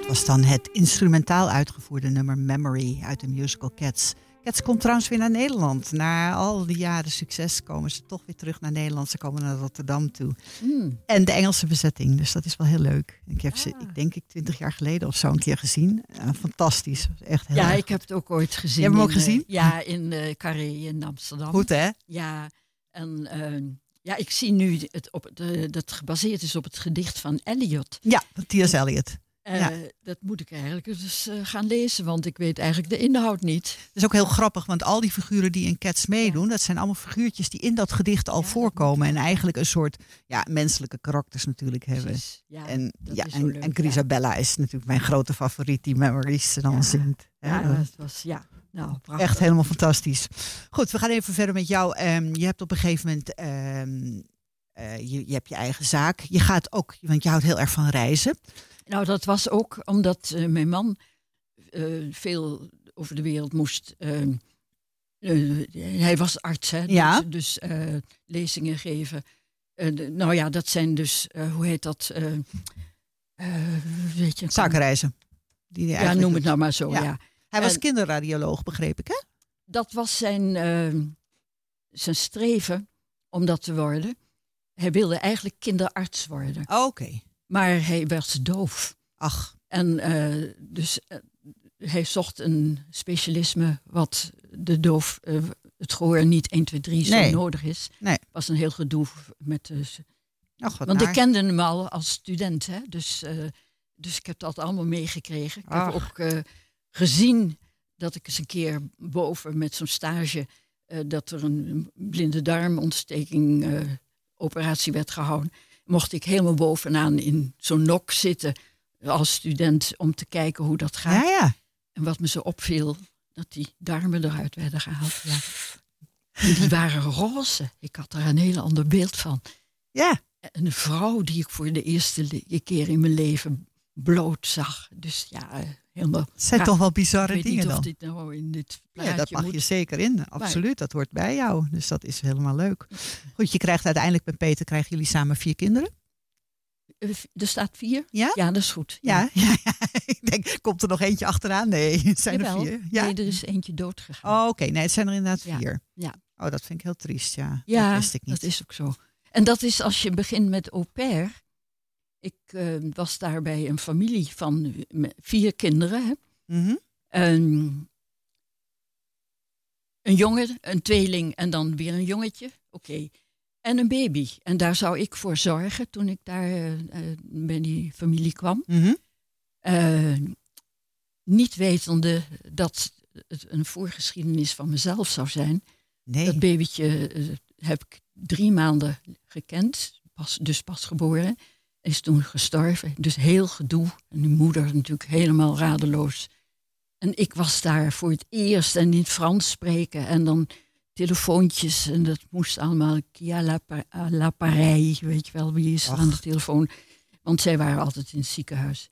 Dat was dan het instrumentaal uitgevoerde nummer Memory uit de musical Cats. Cats komt trouwens weer naar Nederland. Na al die jaren succes komen ze toch weer terug naar Nederland. Ze komen naar Rotterdam toe. Hmm. En de Engelse bezetting, dus dat is wel heel leuk. Ik heb ze, ik denk ik, twintig jaar geleden of zo een keer gezien. Fantastisch. Echt heel Ja, erg ik heb het ook ooit gezien. Je hebt hem ook in, eh, gezien? ja, in eh Carré in Amsterdam. Goed, hè? Ja, en eh, ja, ik zie nu het op, de, dat gebaseerd is op het gedicht van Eliot. Ja, T.S. Eliot. Eh, Ja. Dat moet ik eigenlijk dus eh, gaan lezen, want ik weet eigenlijk de inhoud niet. Dat is ook heel grappig, want al die figuren die in Cats meedoen, dat zijn allemaal figuurtjes die in dat gedicht al voorkomen. En eigenlijk een soort ja, menselijke karakters natuurlijk hebben. En, ja, en, leuk, en Grisabella is natuurlijk mijn grote favoriet, die Memories dan zingt. Ja, dat was, ja, nou, prachtig. Echt helemaal fantastisch. Goed, we gaan even verder met jou. Ehm, je hebt op een gegeven moment, ehm, eh, je, je hebt je eigen zaak. Je gaat ook, want je houdt heel erg van reizen. Nou, dat was ook omdat eh, mijn man eh, veel over de wereld moest. eh, eh, hij was arts, hè? Ja. Dus, dus eh, lezingen geven. Nou ja, dat zijn dus, hoe heet dat? weet je, Zakenreizen. Die hij Ja, noem het nou maar zo, ja. Hij was En- kinderradioloog, begreep ik, hè? Dat was zijn, eh, zijn streven om dat te worden. Hij wilde eigenlijk kinderarts worden. Oké. Maar hij was doof. Ach. En eh, dus eh, hij zocht een specialisme wat de doof, eh, het gehoor niet 1, 2, 3 zo nodig is. Nee. was een heel gedoe met de... Want ik kende hem al als student, hè? Dus, dus ik heb dat allemaal meegekregen. Ik Ach. heb ook gezien dat ik eens een keer boven met zo'n stage... dat er een blinde darmontsteking operatie werd gehouden. Mocht ik helemaal bovenaan in zo'n nok zitten als student... om te kijken hoe dat gaat. Ja, ja. En wat me zo opviel, dat die darmen eruit werden gehaald. Ja. En die waren roze. Ik had er een heel ander beeld van. Ja. Een vrouw die ik voor de eerste keer in mijn leven bloot zag. Dus ja, eh, helemaal... Het zijn ja, toch wel bizarre ik weet dingen niet of dan? dit nou in dit plaatje Ja, dat mag moet. je zeker in. Absoluut, dat hoort bij jou. Dus dat is helemaal leuk. Goed, je krijgt uiteindelijk met Peter krijgen jullie samen vier kinderen. Eh, Er staat vier? Ja? Ja, dat is goed. Ja, ja, ja. ik denk, komt er nog eentje achteraan? Nee, het zijn Jawel. er vier. Ja? Nee, er is eentje dood gegaan. Oh, oké. Nee, het zijn er inderdaad vier. ja. Oh, dat vind ik heel triest, ja. Ja, dat wist ik niet. dat is ook zo. En dat is als je begint met au pair. Ik eh, was daar bij een familie van vier kinderen. Hè. Mhm. Een, een jongen, een tweeling en dan weer een jongetje. Oké. En een baby. En daar zou ik voor zorgen toen ik daar eh, bij die familie kwam. Mhm. Eh, niet wetende dat het een voorgeschiedenis van mezelf zou zijn. Nee. Dat babytje eh, heb ik drie maanden gekend, pas, dus pas geboren. Is toen gestorven. Dus heel gedoe. En die moeder natuurlijk helemaal radeloos. En ik was daar voor het eerst en in het Frans spreken. En dan telefoontjes. En dat moest allemaal. Kia la, pa- à l'appareil. Weet je wel, wie is er aan de telefoon? Want zij waren altijd in het ziekenhuis.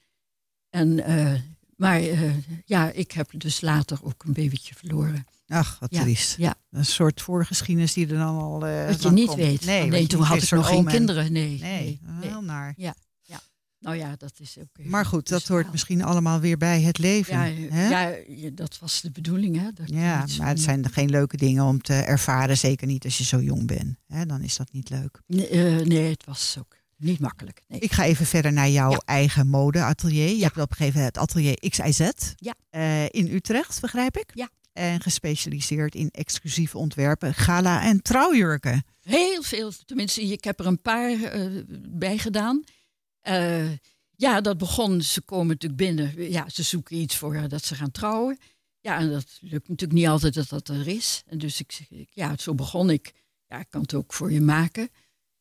En, eh, maar eh, ja, ik heb dus later ook een babytje verloren. Ach, wat Ja, triest. Ja. Een soort voorgeschiedenis die er dan al. eh, Wat je niet komt. weet. Nee, toen had ik nog geen en- kinderen. Nee, Nee, nee, heel naar. Ja, ja. Nou ja, dat is ook. Maar goed, dat dus hoort misschien allemaal weer bij het leven. Ja, hè? ja, dat was de bedoeling, hè? Dat Ja, maar het zijn geen leuke dingen om te ervaren. Zeker niet als je zo jong bent. Hè? Dan is dat niet leuk. Nee, eh, nee, het was ook niet makkelijk. Nee. Ik ga even verder naar jouw Ja. eigen modeatelier. Je hebt op een gegeven moment het atelier XIZ Ja. eh, in Utrecht, begrijp ik? Ja. En gespecialiseerd in exclusieve ontwerpen, gala- en trouwjurken. Heel veel, tenminste, ik heb er een paar eh, bij gedaan. Eh, ja, dat begon, ze komen natuurlijk binnen. Ja, ze zoeken iets voor dat ze gaan trouwen. Ja, en dat lukt natuurlijk niet altijd dat dat er is. En dus ik zeg, ik- ja, zo begon ik. Ja, ik kan het ook voor je maken.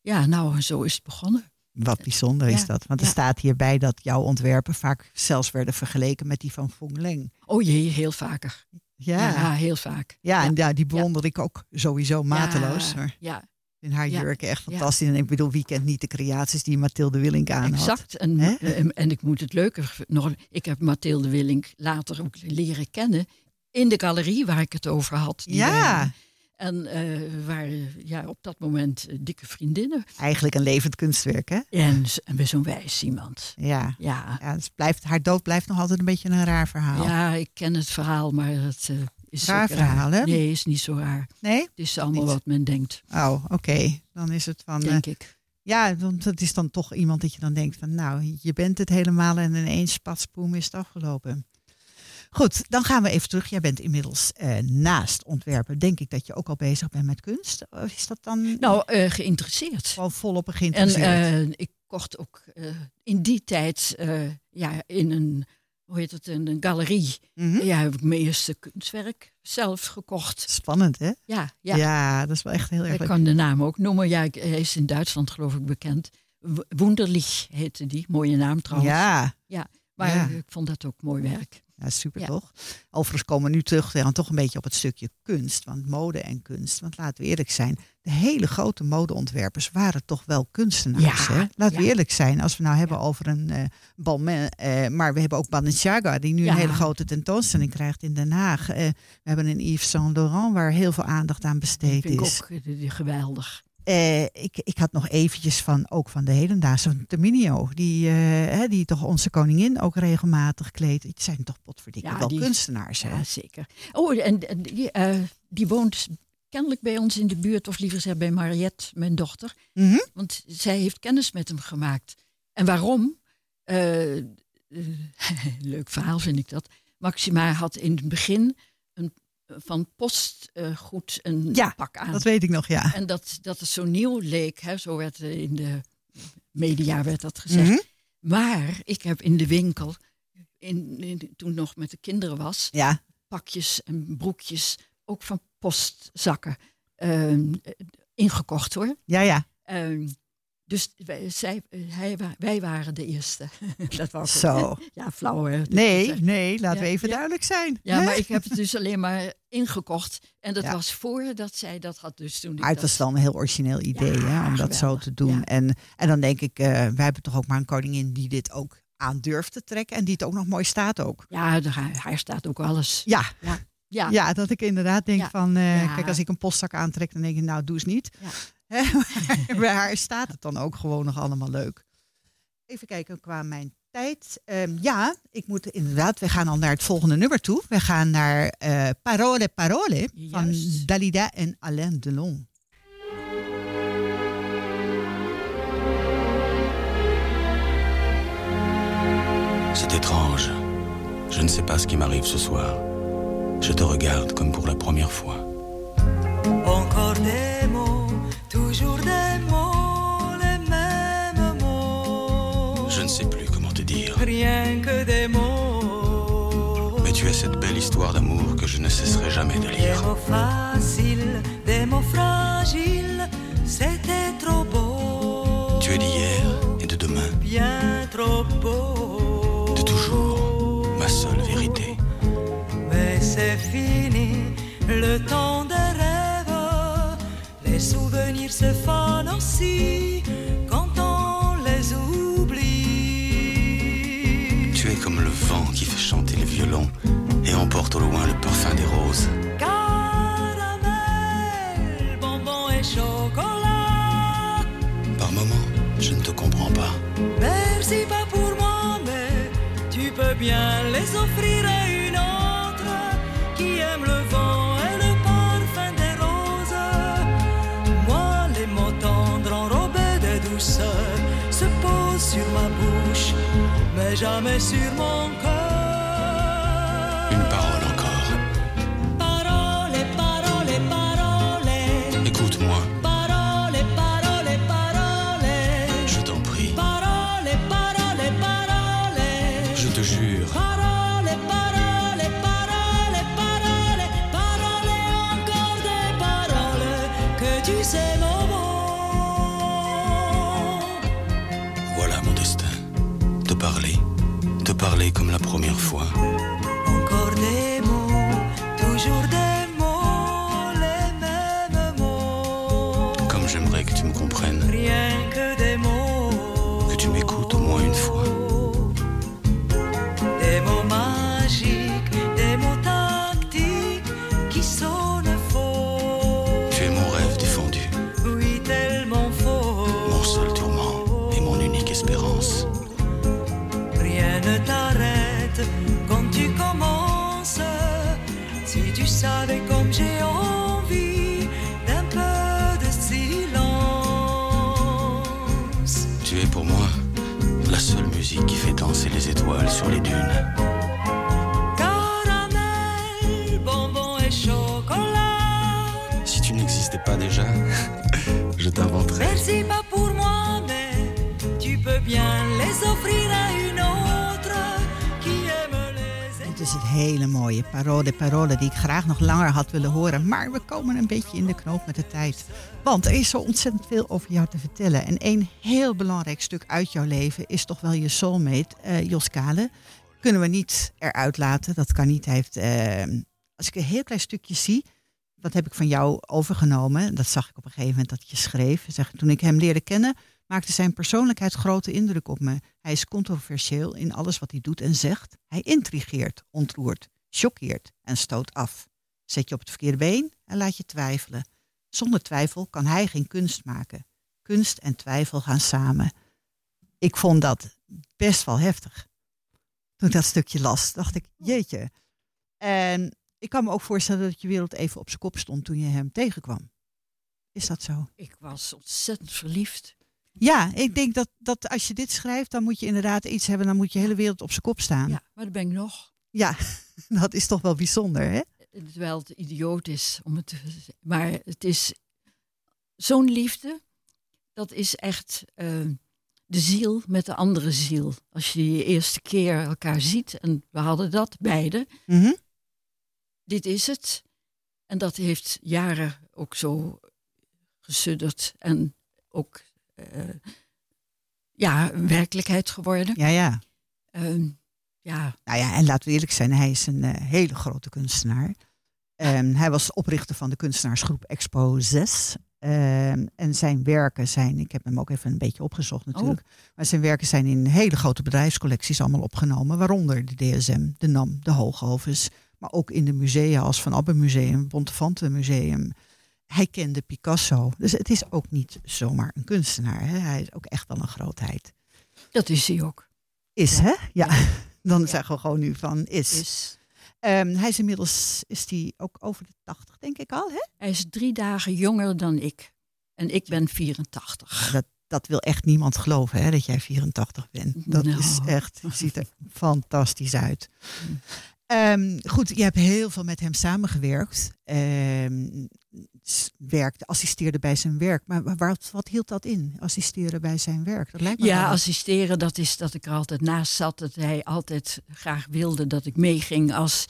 Ja, nou, zo is het begonnen. Wat bijzonder is Ja, dat. Want er ja. staat hierbij dat jouw ontwerpen vaak zelfs werden vergeleken met die van Fong Leng. Oh jee, heel vaker. Ja. Ja, heel vaak. Ja, en ja, die bewonder ik ook sowieso mateloos. Ja, in haar Ja, jurken echt fantastisch. En ik bedoel, wie kent niet de creaties die Mathilde Willink aan had? Exact. En, Hè? en, en ik moet het leuker nog. Ik heb Mathilde Willink later ook leren kennen in de galerie waar ik het over had. die Ja. hadden. En eh, we waren ja, op dat moment eh, dikke vriendinnen. Eigenlijk een levend kunstwerk, hè? En, en weer zo'n wijs iemand. Ja. Ja. ja dus blijft, haar dood blijft nog altijd een beetje een raar verhaal. Ja, ik ken het verhaal, maar het eh, is Raar verhaal, hè? Nee, is niet zo raar. Nee? Het is allemaal Niet. wat men denkt, Oh, oké. Dan is het van... denk ik. Ja, want het is dan toch iemand dat je dan denkt van... nou, je bent het helemaal en ineens patspoem is het afgelopen. Goed, dan gaan we even terug. Jij bent inmiddels eh, naast ontwerpen. Denk ik dat je ook al bezig bent met kunst. Of is dat dan Nou, eh, geïnteresseerd. gewoon volop En geïnteresseerd? eh, ik kocht ook in die tijd ja, in een, hoe heet het, in een galerie. Mhm. Ja, heb ik mijn eerste kunstwerk zelf gekocht. Spannend, hè? Ja, ja. Ja. dat is wel echt heel erg ik leuk. kan de naam ook noemen. Ja, hij is in Duitsland geloof ik bekend. Wunderlich heette die. Mooie naam trouwens. Ja. ja. Maar Ja. ik vond dat ook mooi werk. Ja, super Ja. toch? Overigens komen we nu terug dan toch een beetje op het stukje kunst. Want mode en kunst. Want laten we eerlijk zijn. De hele grote modeontwerpers waren toch wel kunstenaars. Ja, hè? Laten we eerlijk zijn. Als we nou hebben over een eh Balmain. eh, maar we hebben ook Balenciaga. Die nu een hele grote tentoonstelling krijgt in Den Haag. Eh, we hebben een Yves Saint Laurent. Waar heel veel aandacht aan besteed vind ik is. ook die- geweldig. Eh, ik, ik had nog eventjes van, ook van de hedendaagse, Terminio, die, eh, hè, die toch onze koningin ook regelmatig kleedt. Het zijn toch potverdikke Ja, wel die- kunstenaars, hè? Ja, zeker. Oh, en, die, eh, die woont kennelijk bij ons in de buurt, of liever gezegd bij Mariette, mijn dochter. Mhm. Want zij heeft kennis met hem gemaakt. En waarom? Leuk verhaal vind ik dat. Maxima had in het begin van postgoed een Ja, pak aan. Dat weet ik nog, ja. En dat, dat het zo nieuw leek, hè, zo werd eh, in de media werd dat gezegd. Mhm. Maar ik heb in de winkel, in, in- toen nog met de kinderen was, Ja, pakjes en broekjes, ook van postzakken, ehm, eh, ingekocht hoor. ja, ja. Ehm, dus wij, zij, eh, hij, wij waren de eerste. dat was Zo. Ja, flauw hè. Nee, gezegd. nee, laten we even ja. duidelijk zijn. Ja, hè? maar ik heb het dus alleen maar ingekocht. En dat Ja. was voordat zij dat had. Dus toen Maar het was wel een heel origineel idee Ja, hè, om dat zo te doen. En, en dan denk ik, eh, wij hebben toch ook maar een koningin die dit ook aan durft te trekken. En die het ook nog mooi staat ook. Ja, hij staat ook alles. Ja, Ja. Ja. ja dat ik inderdaad denk van, eh, kijk als ik een postzak aantrek, dan denk ik nou doe eens niet. Bij haar staat het dan ook gewoon nog allemaal leuk. Even kijken qua mijn tijd. Ehm, ja, ik moet inderdaad, we gaan al naar het volgende nummer toe. We gaan naar eh, Parole Parole van. Dalida en Alain Delon. C'est étrange. Je ne sais pas ce qui m'arrive ce soir. Je te regarde comme pour la première fois. Encore des Rien que des mots. Mais tu es cette belle histoire d'amour que je ne cesserai jamais de Des lire. mots faciles, des mots fragiles, c'était trop beau. Tu es d'hier et de demain, Bien trop beau. de toujours, ma seule vérité. Mais c'est fini, le temps des rêves. Les souvenirs se fanent aussi quand comme le vent qui fait chanter le violon et emporte au loin le parfum des roses. Caramel, bonbons et chocolat. Par moments, je ne te comprends pas. Merci pas pour moi, mais tu peux bien les offrir à une autre qui aime le vent et le parfum des roses. Moi, les mots tendres enrobés de douceur se posent sur ma bouche, mais jamais sur mon cœur. Te parler comme la première fois. des étoiles sur les dunes. Hele mooie parole, parole die ik graag nog langer had willen horen. Maar we komen een beetje in de knoop met de tijd. Want er is zo ontzettend veel over jou te vertellen. En één heel belangrijk stuk uit jouw leven is toch wel je soulmate, eh, Jos Kale. Kunnen we niet eruit laten, dat kan niet. Hij heeft, eh, als ik een heel klein stukje zie, dat heb ik van jou overgenomen. Dat zag ik op een gegeven moment dat je schreef. Zeg, toen ik hem leerde kennen, maakte zijn persoonlijkheid grote indruk op me. Hij is controversieel in alles wat hij doet en zegt. Hij intrigeert, ontroert, choqueert en stoot af. Zet je op het verkeerde been en laat je twijfelen. Zonder twijfel kan hij geen kunst maken. Kunst en twijfel gaan samen. Ik vond dat best wel heftig. Toen ik dat stukje las, dacht ik, jeetje. En ik kan me ook voorstellen dat je wereld even op zijn kop stond toen je hem tegenkwam. Is dat zo? Ik was ontzettend verliefd. Ja, ik denk dat, dat als je dit schrijft, dan moet je inderdaad iets hebben. Dan moet je hele wereld op zijn kop staan. Ja, maar dat ben ik nog. Ja, dat is toch wel bijzonder, hè? Terwijl het idioot is om het te Maar het is zo'n liefde. Dat is echt eh, de ziel met de andere ziel. Als je die eerste keer elkaar ziet. En we hadden dat beide. Mhm. Dit is het. En dat heeft jaren ook zo gesudderd. En ook ja, een werkelijkheid geworden. Ja, ja. Ehm, ja, Nou ja, en laten we eerlijk zijn, hij is een eh, hele grote kunstenaar. Ehm, hij was oprichter van de kunstenaarsgroep Expo 6. Ehm, en zijn werken zijn, ik heb hem ook even een beetje opgezocht natuurlijk. Maar zijn werken zijn in hele grote bedrijfscollecties allemaal opgenomen. Waaronder de DSM, de NAM, de Hooghovens. Maar ook in de musea als Van Abbe Museum, Bontefanten Museum. Hij kende Picasso. Dus het is ook niet zomaar een kunstenaar. Hè? Hij is ook echt wel een grootheid. dat is hij ook. Is, hè? Ja. Dan zeggen we gewoon nu van is. Is. Ehm, hij is inmiddels is die ook over de 80, denk ik al. Hè? Hij is drie dagen jonger dan ik. En ik ben 84. Dat, dat wil echt niemand geloven, hè, dat jij 84 bent. Dat Nou. is echt, ziet er fantastisch uit. Ehm, goed, je hebt heel veel met hem samengewerkt. Ehm, werkte, assisteerde bij zijn werk. Maar wa- wat, wat hield dat in? Assisteren bij zijn werk? Dat lijkt me Ja, assisteren, dat is dat ik er altijd naast zat. Dat hij altijd graag wilde dat ik meeging als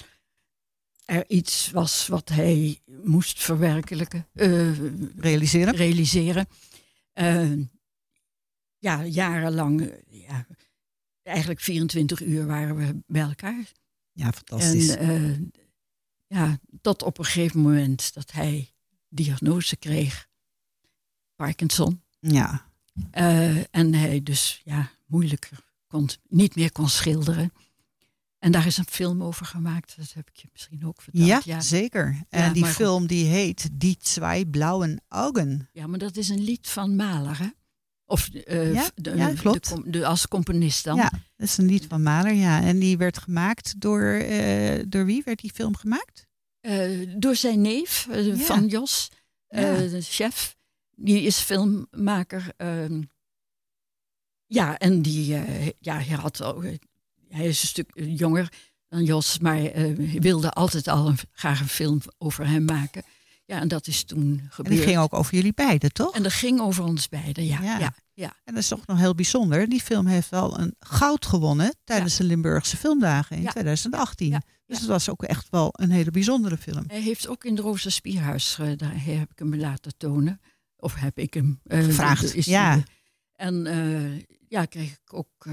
er iets was wat hij moest verwerkelijken. eh, realiseren. realiseren. Eh, ja, jarenlang, eh, ja, eigenlijk 24 uur waren we bij elkaar. Ja, fantastisch. En ja, tot op een gegeven moment dat hij diagnose kreeg. Parkinson. ja. Eh, en hij dus ja, moeilijker kon, niet meer kon schilderen. En daar is een film over gemaakt. Dat heb ik je misschien ook verteld. Ja, zeker. En Ja, die maar film die heet Die Zwei Blauen Augen. Ja, maar dat is een lied van Mahler, hè? Of eh, Ja, de, ja, klopt. de als componist dan. Ja, dat is een lied van Mahler, ja. En die werd gemaakt door, eh, door wie werd die film gemaakt? Eh, door zijn neef eh, Ja. van Jos, eh, Ja. de chef. Die is filmmaker. ehm, ja, en die, ja, hij, had, ook- hij is een stuk jonger dan Jos, maar wilde altijd al een, graag een film over hem maken. Ja, en dat is toen En gebeurd. die ging ook over jullie beiden, toch? En dat ging over ons beiden, ja. Ja. ja. ja, En dat is toch nog heel bijzonder. Die film heeft wel een goud gewonnen tijdens de Limburgse Filmdagen in Ja. 2018. Dus het was ook echt wel een hele bijzondere film. Hij heeft ook in het Rosa Spierhuis, eh, daar heb ik hem laten tonen. Of heb ik hem eh, Gevraagd, is- ja. En eh, ja, kreeg ik ook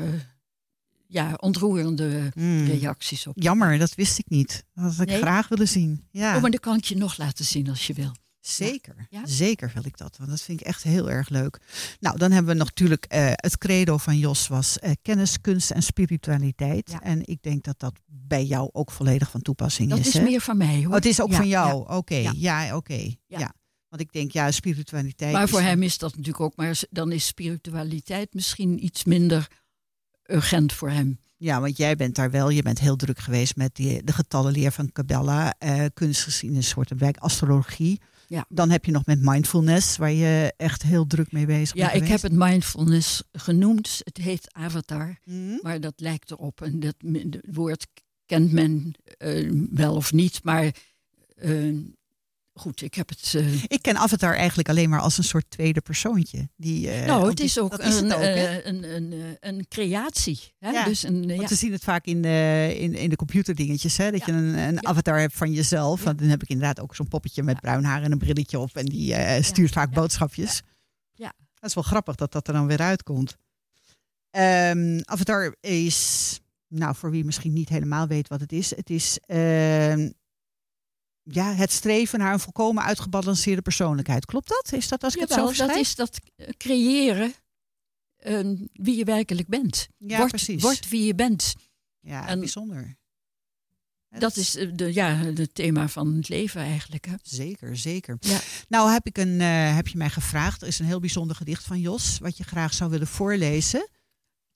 ja, ontroerende Hmm. reacties op. Jammer, dat wist ik niet. Dat had ik Nee? graag willen zien. Ja. Oh, maar dat kan ik je nog laten zien als je wil. Zeker, Ja? zeker wil ik dat. Want dat vind ik echt heel erg leuk. Nou, dan hebben we natuurlijk eh, het credo van Jos was eh, kennis, kunst en spiritualiteit. Ja. En ik denk dat dat bij jou ook volledig van toepassing Dat is. is hè? meer van mij hoor. Oh, het is ook Ja, van jou. Oké, Ja. ja, oké. Ja. Ja. Want ik denk, ja, spiritualiteit. Maar is- voor hem is dat natuurlijk ook. Maar dan is spiritualiteit misschien iets minder urgent voor hem. Ja, want jij bent daar wel, je bent heel druk geweest met die, de getallenleer van Kabbalah, eh, kunstgeschiedenis, soort wijk, astrologie. Ja. Dan heb je nog met mindfulness, waar je echt heel druk mee bezig Ja, bent ik heb het mindfulness genoemd. Het heet Avatar, Mhm. maar dat lijkt erop. En dat woord kent men eh, wel of niet, maar eh, goed, ik heb het. eh, Ik ken Avatar eigenlijk alleen maar als een soort tweede persoontje. Die, eh, nou, het is ook, is een, eh, een, een, een creatie. Hè? Ja, Dus een, Want ja. we zien het vaak in de, in, in de computerdingetjes, hè? dat je een, een avatar hebt van jezelf. Want dan heb ik inderdaad ook zo'n poppetje met bruin haar en een brilletje op. En die stuurt vaak boodschapjes. Ja. Dat is wel grappig dat dat er dan weer uitkomt. Ehm, avatar is, nou voor wie misschien niet helemaal weet wat het is. Het is ehm, ja, het streven naar een volkomen uitgebalanceerde persoonlijkheid. Klopt dat? Is dat als ik Jawel, het zo dat is dat eh, creëren eh, wie je werkelijk bent. Ja, word, precies. word wie je bent. Ja, En bijzonder. Dat is eh, de, ja, het thema van het leven eigenlijk. Hè? Zeker, zeker. Ja. Nou heb, ik een, heb je mij gevraagd, er is een heel bijzonder gedicht van Jos, wat je graag zou willen voorlezen.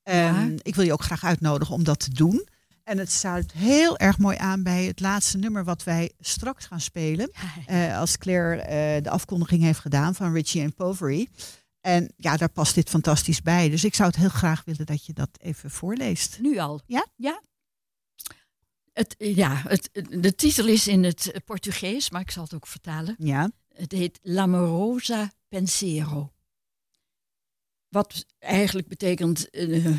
Ehm, ik wil je ook graag uitnodigen om dat te doen. En het sluit heel erg mooi aan bij het laatste nummer wat wij straks gaan spelen. Eh, als Claire eh, de afkondiging heeft gedaan van Richie and Povery. En ja, daar past dit fantastisch bij. Dus ik zou het heel graag willen dat je dat even voorleest. Nu al? Ja? Ja. Het, eh, ja, het, de titel is in het Portugees, maar ik zal het ook vertalen. Ja. Het heet L'amorosa pensiero. Wat eigenlijk betekent eh,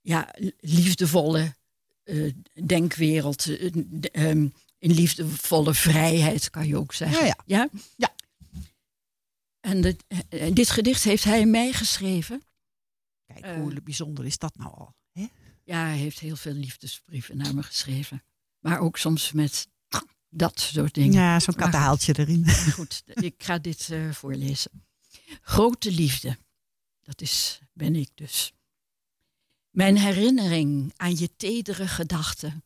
ja, liefdevolle eh, denkwereld. ehm, in liefdevolle vrijheid kan je ook zeggen. Ja, ja. ja? En dit, eh, dit gedicht heeft hij mij geschreven. Kijk, hoe bijzonder is dat nou al? Hè? Ja, hij heeft heel veel liefdesbrieven naar me geschreven. Maar ook soms met dat soort dingen. Ja, zo'n Maar kattenhaaltje erin. Goed, ik ga dit voorlezen. Grote liefde, dat is, ben ik dus. Mijn herinnering aan je tedere gedachten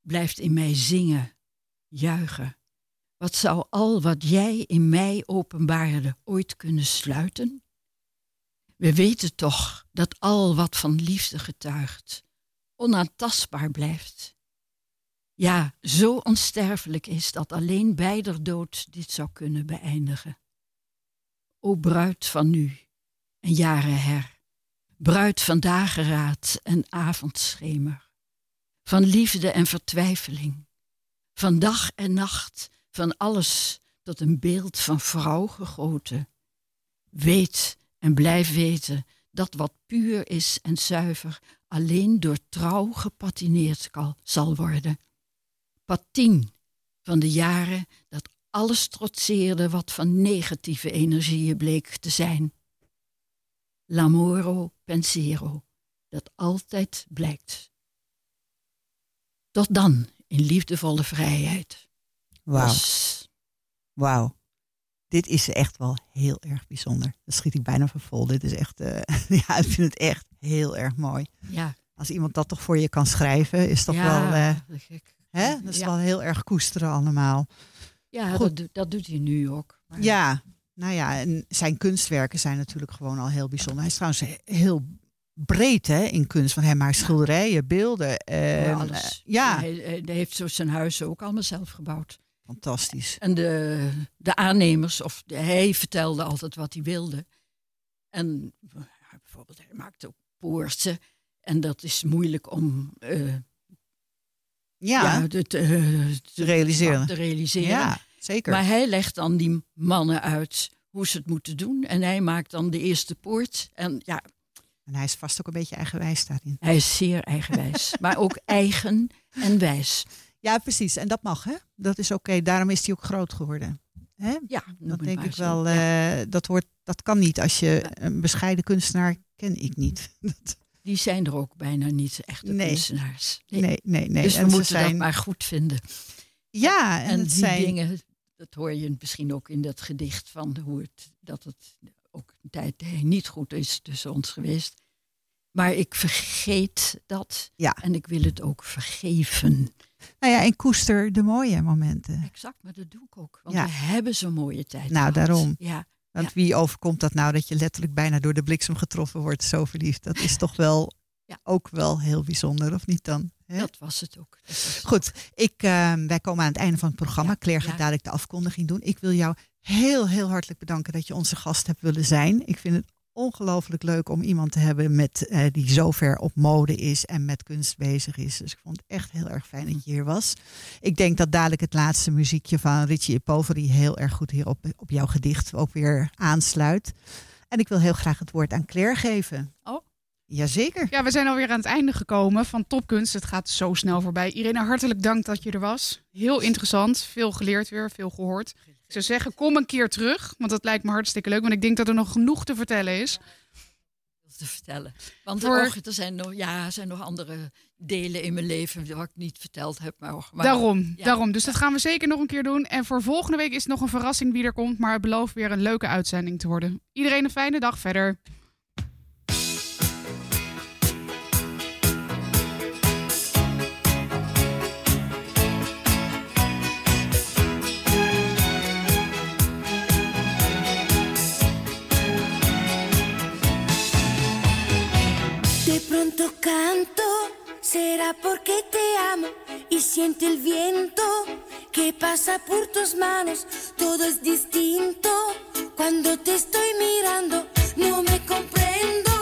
blijft in mij zingen, juichen. Wat zou al wat jij in mij openbaarde ooit kunnen sluiten? We weten toch dat al wat van liefde getuigt, onaantastbaar blijft. Ja, zo onsterfelijk is dat alleen beider dood dit zou kunnen beëindigen. O bruid van nu en jaren her, bruid van dageraad en avondschemer, van liefde en vertwijfeling, van dag en nacht, van alles tot een beeld van vrouw gegoten. Weet en blijf weten dat wat puur is en zuiver alleen door trouw gepatineerd zal worden. Patien van de jaren dat alles trotseerde wat van negatieve energieën bleek te zijn. L'amoro pensiero, dat altijd blijkt. Tot dan in liefdevolle vrijheid. Wauw. Was- Wauw. Dit is echt wel heel erg bijzonder. Dat schiet ik bijna van vol. Dit is echt, eh, ja, ik vind het echt heel erg mooi. Ja. Als iemand dat toch voor je kan schrijven, is toch Ja, wel, dat gek. hè? Dat is Ja. wel heel erg koesteren allemaal. Ja, dat, doet- dat doet hij nu ook. Maar- Ja, nou ja, en zijn kunstwerken zijn natuurlijk gewoon al heel bijzonder. Hij is trouwens he- heel breed hè, in kunst. Want hij maakt schilderijen, beelden. Voor ehm, alles. eh, ja, Hij, hij heeft zo zijn huis ook allemaal zelf gebouwd. fantastisch. En de, de aannemers, of de- hij vertelde altijd wat hij wilde. En eh, bijvoorbeeld, hij maakte ook poorten. En dat is moeilijk om eh, Ja, te, te realiseren. te realiseren. Ja, zeker. Maar hij legt dan die mannen uit hoe ze het moeten doen. En hij maakt dan de eerste poort. En ja, En hij is vast ook een beetje eigenwijs daarin. hij is zeer eigenwijs. maar ook eigen en wijs. Ja, precies. En dat mag, hè? Dat is oké. Daarom is hij ook groot geworden. Hè? Ja, dat denk ik zo. wel. Ja. eh, dat, hoort, dat kan niet als je een bescheiden kunstenaar ken ik niet. Die zijn er ook bijna niet, echte Nee. kunstenaars. Nee, nee, nee. Dus we ze moeten zijn- dat maar goed vinden. Ja, en, die zijn, dingen, dat hoor je misschien ook in dat gedicht van hoe het, dat het ook een tijd niet goed is tussen ons geweest. Maar ik vergeet dat Ja. en ik wil het ook vergeven. Nou ja, en koester de mooie momenten. Exact, maar dat doe ik ook. Want Ja. we hebben zo'n mooie tijd Nou, gehad. daarom. Ja, Want wie overkomt dat nou dat je letterlijk bijna door de bliksem getroffen wordt, zo verliefd? Dat is toch wel Ook wel heel bijzonder, of niet dan? Hè? Dat was het ook. Goed, ik, eh, wij komen aan het einde van het programma. Claire gaat dadelijk de afkondiging doen. Ik wil jou heel, heel hartelijk bedanken dat je onze gast hebt willen zijn. Ik vind het ongelooflijk leuk om iemand te hebben met, eh, die zo ver op mode is en met kunst bezig is. Dus ik vond het echt heel erg fijn dat je hier was. Ik denk dat dadelijk het laatste muziekje van Richie Poveri heel erg goed hier op, op jouw gedicht ook weer aansluit. En ik wil heel graag het woord aan Claire geven. Oh. Jazeker. Ja, we zijn alweer aan het einde gekomen van Topkunst. Het gaat zo snel voorbij. Irene, hartelijk dank dat je er was. Heel interessant. Veel geleerd weer, veel gehoord. Ik zou zeggen, kom een keer terug. Want dat lijkt me hartstikke leuk. Want ik denk dat er nog genoeg te vertellen is. te vertellen. Want Voor- och, er, zijn nog, ja, er zijn nog andere delen in mijn leven wat ik niet verteld heb. Maar, maar daarom, ja. daarom. Dus dat gaan we zeker nog een keer doen. En voor volgende week is het nog een verrassing wie er komt. Maar het belooft weer een leuke uitzending te worden. Iedereen een fijne dag verder. Será porque te amo y siente el viento que pasa por tus manos. Todo es distinto cuando te estoy mirando. No me comprendo,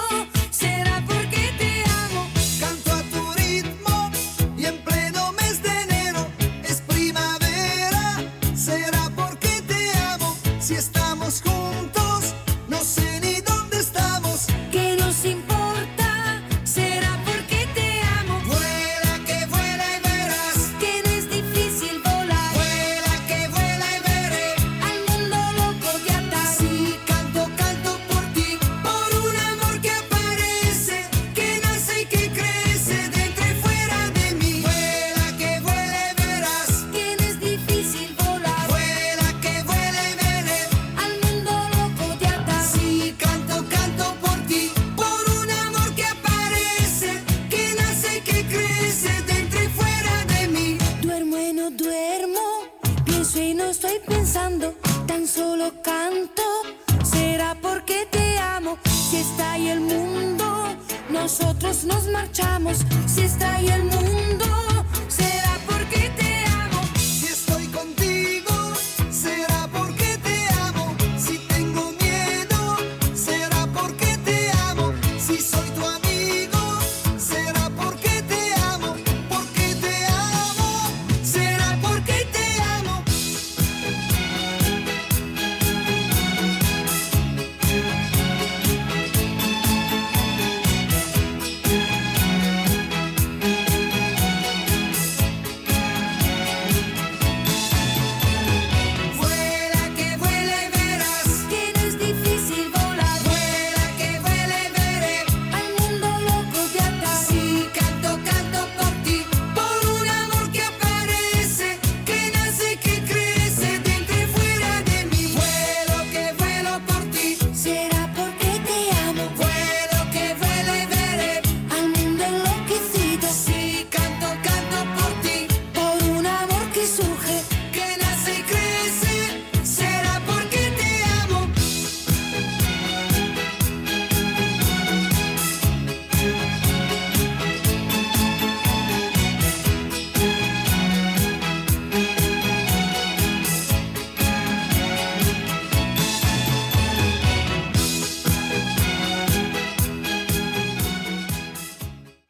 canto. Será porque te amo, si está ahí el mundo, nosotros nos marchamos, si está ahí el mundo.